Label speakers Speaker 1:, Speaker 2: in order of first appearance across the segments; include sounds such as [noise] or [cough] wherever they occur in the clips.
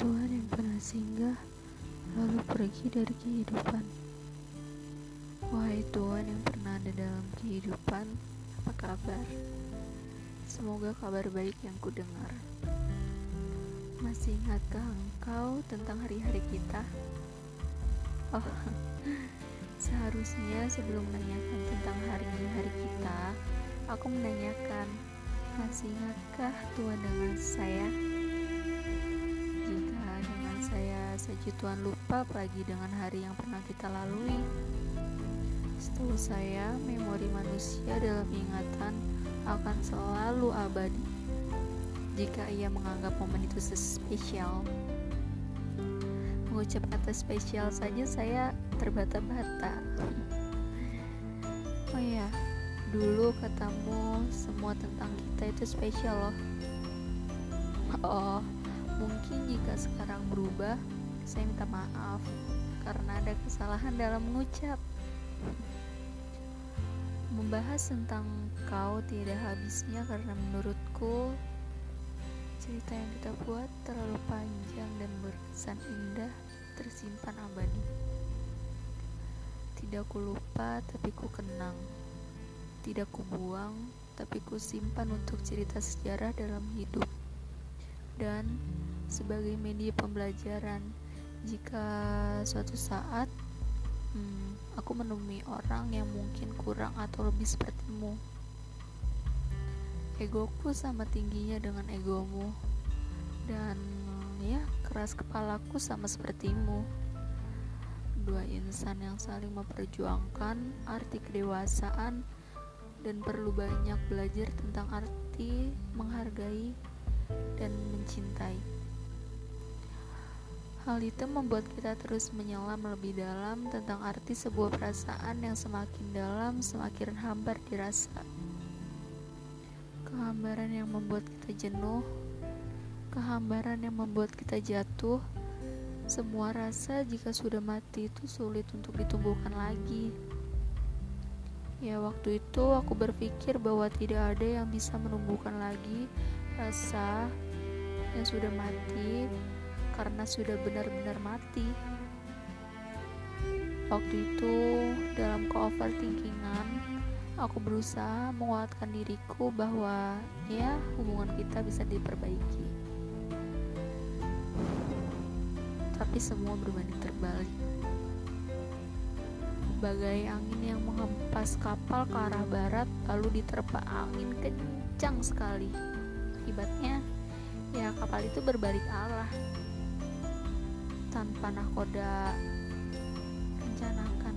Speaker 1: Tuhan yang pernah singgah lalu pergi dari kehidupan. Wahai Tuhan yang pernah ada dalam kehidupan, apa kabar? Semoga kabar baik yang ku dengar. Masih ingatkah engkau tentang hari-hari kita? Oh, [laughs] seharusnya sebelum menanyakan tentang hari-hari kita, aku menanyakan, masih ingatkah Tuhan dengan saya? Saja Tuhan lupa apalagi dengan hari yang pernah kita lalui. Setahu saya, memori manusia dalam ingatan akan selalu abadi jika ia menganggap momen itu spesial. Mengucap kata spesial saja saya terbata-bata. Oh ya, dulu katamu semua tentang kita itu spesial loh. Oh, mungkin jika sekarang berubah, saya minta maaf karena ada kesalahan dalam mengucap. Membahas tentang kau tidak habisnya karena menurutku cerita yang kita buat terlalu panjang dan berkesan indah tersimpan abadi. Tidak ku lupa tapi ku kenang. Tidak ku buang tapi ku simpan untuk cerita sejarah dalam hidup. Dan sebagai media pembelajaran jika suatu saat hmm, aku menemui orang yang mungkin kurang atau lebih sepertimu. Egoku sama tingginya dengan egomu. Dan ya, keras kepalaku sama sepertimu dua insan yang saling memperjuangkan arti kedewasaan dan perlu banyak belajar tentang arti menghargai dan mencintai. Hal itu membuat kita terus menyelam lebih dalam tentang arti sebuah perasaan yang semakin dalam semakin hambar dirasa. Kehambaran yang membuat kita jenuh, kehambaran yang membuat kita jatuh, semua rasa jika sudah mati itu sulit untuk ditumbuhkan lagi. Ya, waktu itu aku berpikir bahwa tidak ada yang bisa menumbuhkan lagi rasa yang sudah mati karena sudah benar-benar mati. Waktu itu, dalam ke-overthinkingan, aku berusaha menguatkan diriku bahwa ya hubungan kita bisa diperbaiki. tapi semua berbanding terbalik. Bagai angin yang menghempas kapal ke arah barat lalu diterpa angin kencang sekali. Akibatnya, ya kapal itu berbalik arah tanpa nakoda rencanakan.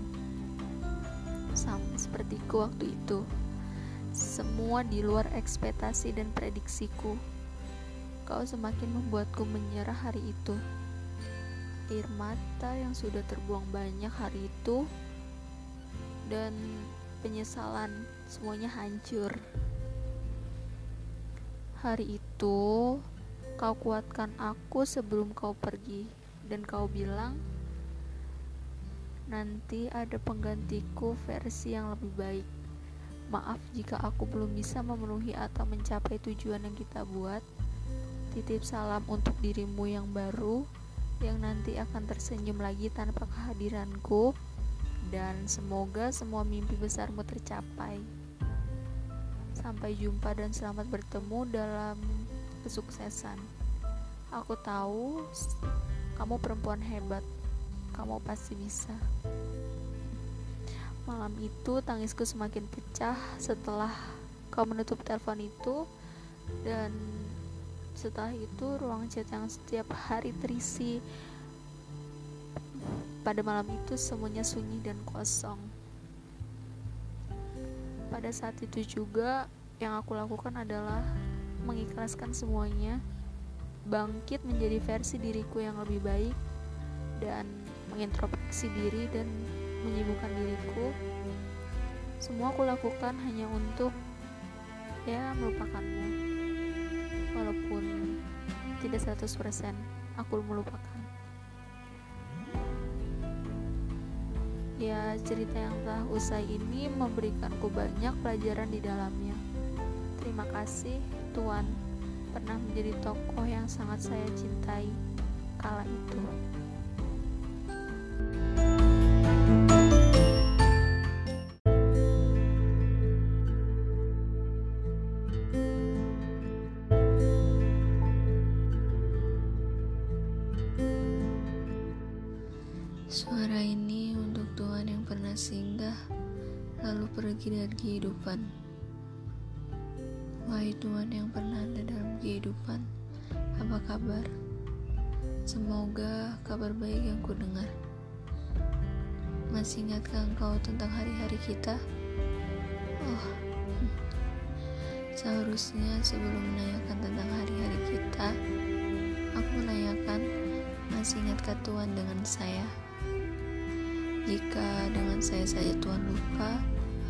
Speaker 1: Sama sepertiku waktu itu. Semua di luar ekspektasi dan prediksiku. Kau semakin membuatku menyerah hari itu air mata yang sudah terbuang banyak hari itu dan penyesalan semuanya hancur. Hari itu kau kuatkan aku sebelum kau pergi dan kau bilang nanti ada penggantiku versi yang lebih baik. Maaf jika aku belum bisa memenuhi atau mencapai tujuan yang kita buat. Titip salam untuk dirimu yang baru yang nanti akan tersenyum lagi tanpa kehadiranku dan semoga semua mimpi besarmu tercapai. Sampai jumpa dan selamat bertemu dalam kesuksesan. Aku tahu kamu perempuan hebat. Kamu pasti bisa. Malam itu tangisku semakin pecah setelah kau menutup telepon itu dan setelah itu ruang chat yang setiap hari terisi pada malam itu semuanya sunyi dan kosong. Pada saat itu juga yang aku lakukan adalah mengikhlaskan semuanya, bangkit menjadi versi diriku yang lebih baik dan mengintrospeksi diri dan menyibukkan diriku. Semua aku lakukan hanya untuk ya melupakanmu. Walaupun tidak 100% aku melupakan. Ya cerita yang telah usai ini memberikanku banyak pelajaran di dalamnya. Terima kasih Tuhan pernah menjadi tokoh yang sangat saya cintai kala itu.
Speaker 2: Suara ini untuk Tuhan yang pernah singgah lalu pergi dari kehidupan. Wahai Tuhan yang pernah ada dalam kehidupan, apa kabar? Semoga kabar baik yang ku dengar. Masih ingatkah engkau tentang hari-hari kita? Oh, seharusnya sebelum menanyakan tentang hari-hari kita, aku menanyakan masih ingatkah Tuhan dengan saya? Jika dengan saya saja Tuhan lupa,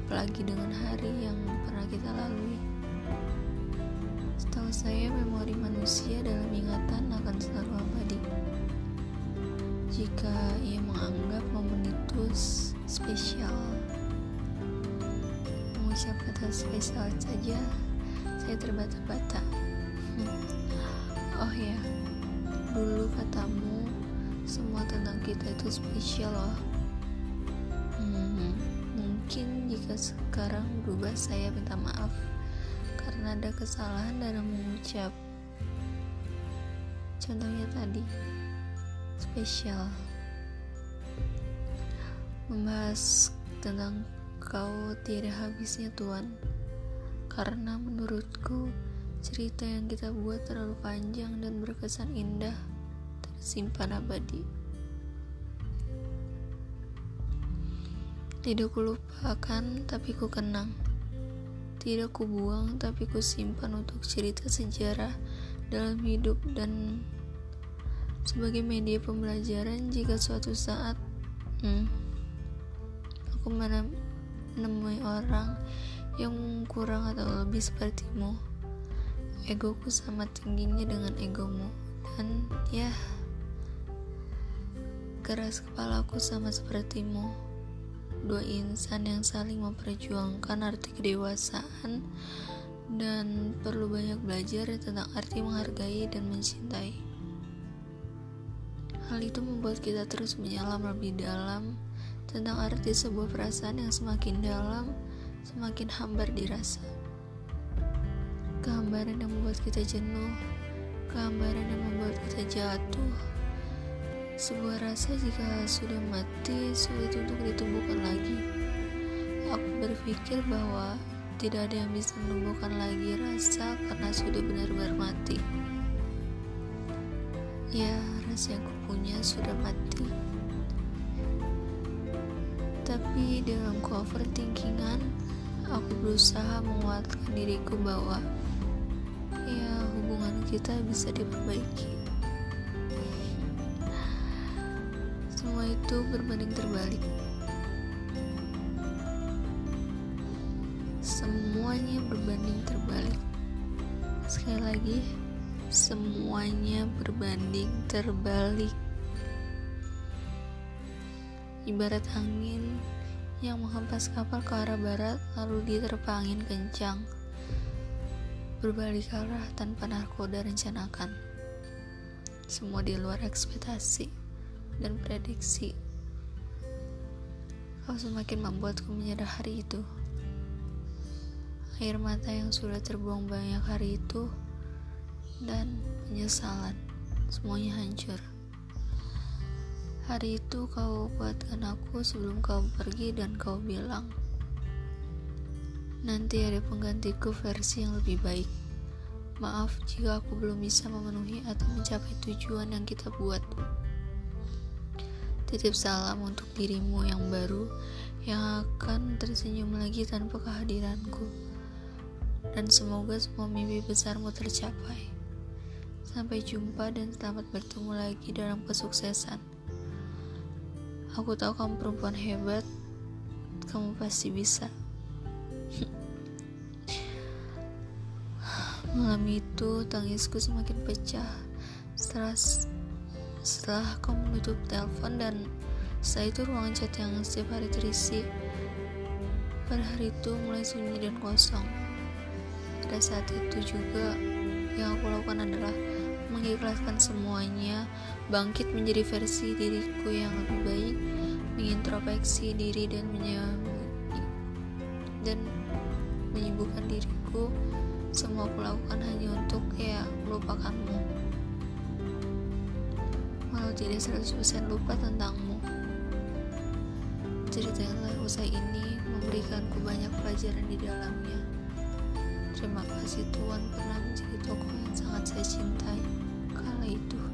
Speaker 2: apalagi dengan hari yang pernah kita lalui. Saya, memori manusia dalam ingatan akan selalu abadi. Jika ia menganggap momen itu spesial, mengucap kata spesial saja, saya terbata-bata. Oh ya, dulu katamu semua tentang kita itu spesial loh Mungkin jika sekarang berubah saya minta maaf ada kesalahan dalam mengucap. Contohnya tadi, spesial. Membahas tentang kau tidak habisnya Tuhan. Karena menurutku cerita yang kita buat terlalu panjang dan berkesan indah tersimpan abadi. Tidak kulupakan, tapi ku kenang. Tidak ku buang, tapi ku simpan untuk cerita sejarah dalam hidup dan sebagai media pembelajaran jika suatu saat hmm, aku menemui orang yang kurang atau lebih sepertimu. Egoku sama tingginya dengan egomu dan ya keras kepalaku sama sepertimu dua insan yang saling memperjuangkan arti kedewasaan dan perlu banyak belajar tentang arti menghargai dan mencintai. Hal itu membuat kita terus menyelam lebih dalam tentang arti sebuah perasaan yang semakin dalam, semakin hambar dirasa. Kehambaran yang membuat kita jenuh, kehambaran yang membuat kita jatuh, sebuah rasa jika sudah mati sulit untuk ditumbuhkan lagi. Aku berpikir bahwa tidak ada yang bisa menumbuhkan lagi rasa karena sudah benar-benar mati. Ya, rasa yang kupunya sudah mati. Tapi dalam overthinkingan, aku berusaha menguatkan diriku bahwa ya hubungan kita bisa diperbaiki. Itu berbanding terbalik. Semuanya berbanding terbalik. Sekali lagi, semuanya berbanding terbalik. Ibarat angin yang menghempas kapal ke arah barat lalu diterpa angin kencang. Berbalik arah tanpa narkoda rencanakan. Semua di luar ekspektasi dan prediksi. Kau semakin membuatku menyerah hari itu. Air mata yang sudah terbuang banyak hari itu dan penyesalan, semuanya hancur. Hari itu kau buatkan aku sebelum kau pergi dan kau bilang, nanti ada penggantiku versi yang lebih baik. Maaf jika aku belum bisa memenuhi atau mencapai tujuan yang kita buat. Titip salam untuk dirimu yang baru yang akan tersenyum lagi tanpa kehadiranku. Dan semoga semua mimpi besarmu tercapai. Sampai jumpa dan selamat bertemu lagi dalam kesuksesan. Aku tahu kamu perempuan hebat. Kamu pasti bisa. [laughs] Malam itu tangisku semakin pecah. Setelah setelah kau menutup telepon dan setelah itu ruangan chat yang setiap hari terisi pada hari itu mulai sunyi dan kosong. Pada saat itu juga yang aku lakukan adalah mengikhlaskan semuanya bangkit menjadi versi diriku yang lebih baik, mengintrospeksi diri dan dan menyibukkan diriku. Semua aku lakukan hanya untuk ya melupakanmu jadi 100% lupa tentangmu. Cerita yang telah usai ini memberikanku banyak pelajaran di dalamnya. Terima kasih Tuhan pernah menjadi tokoh yang sangat saya cintai kala itu.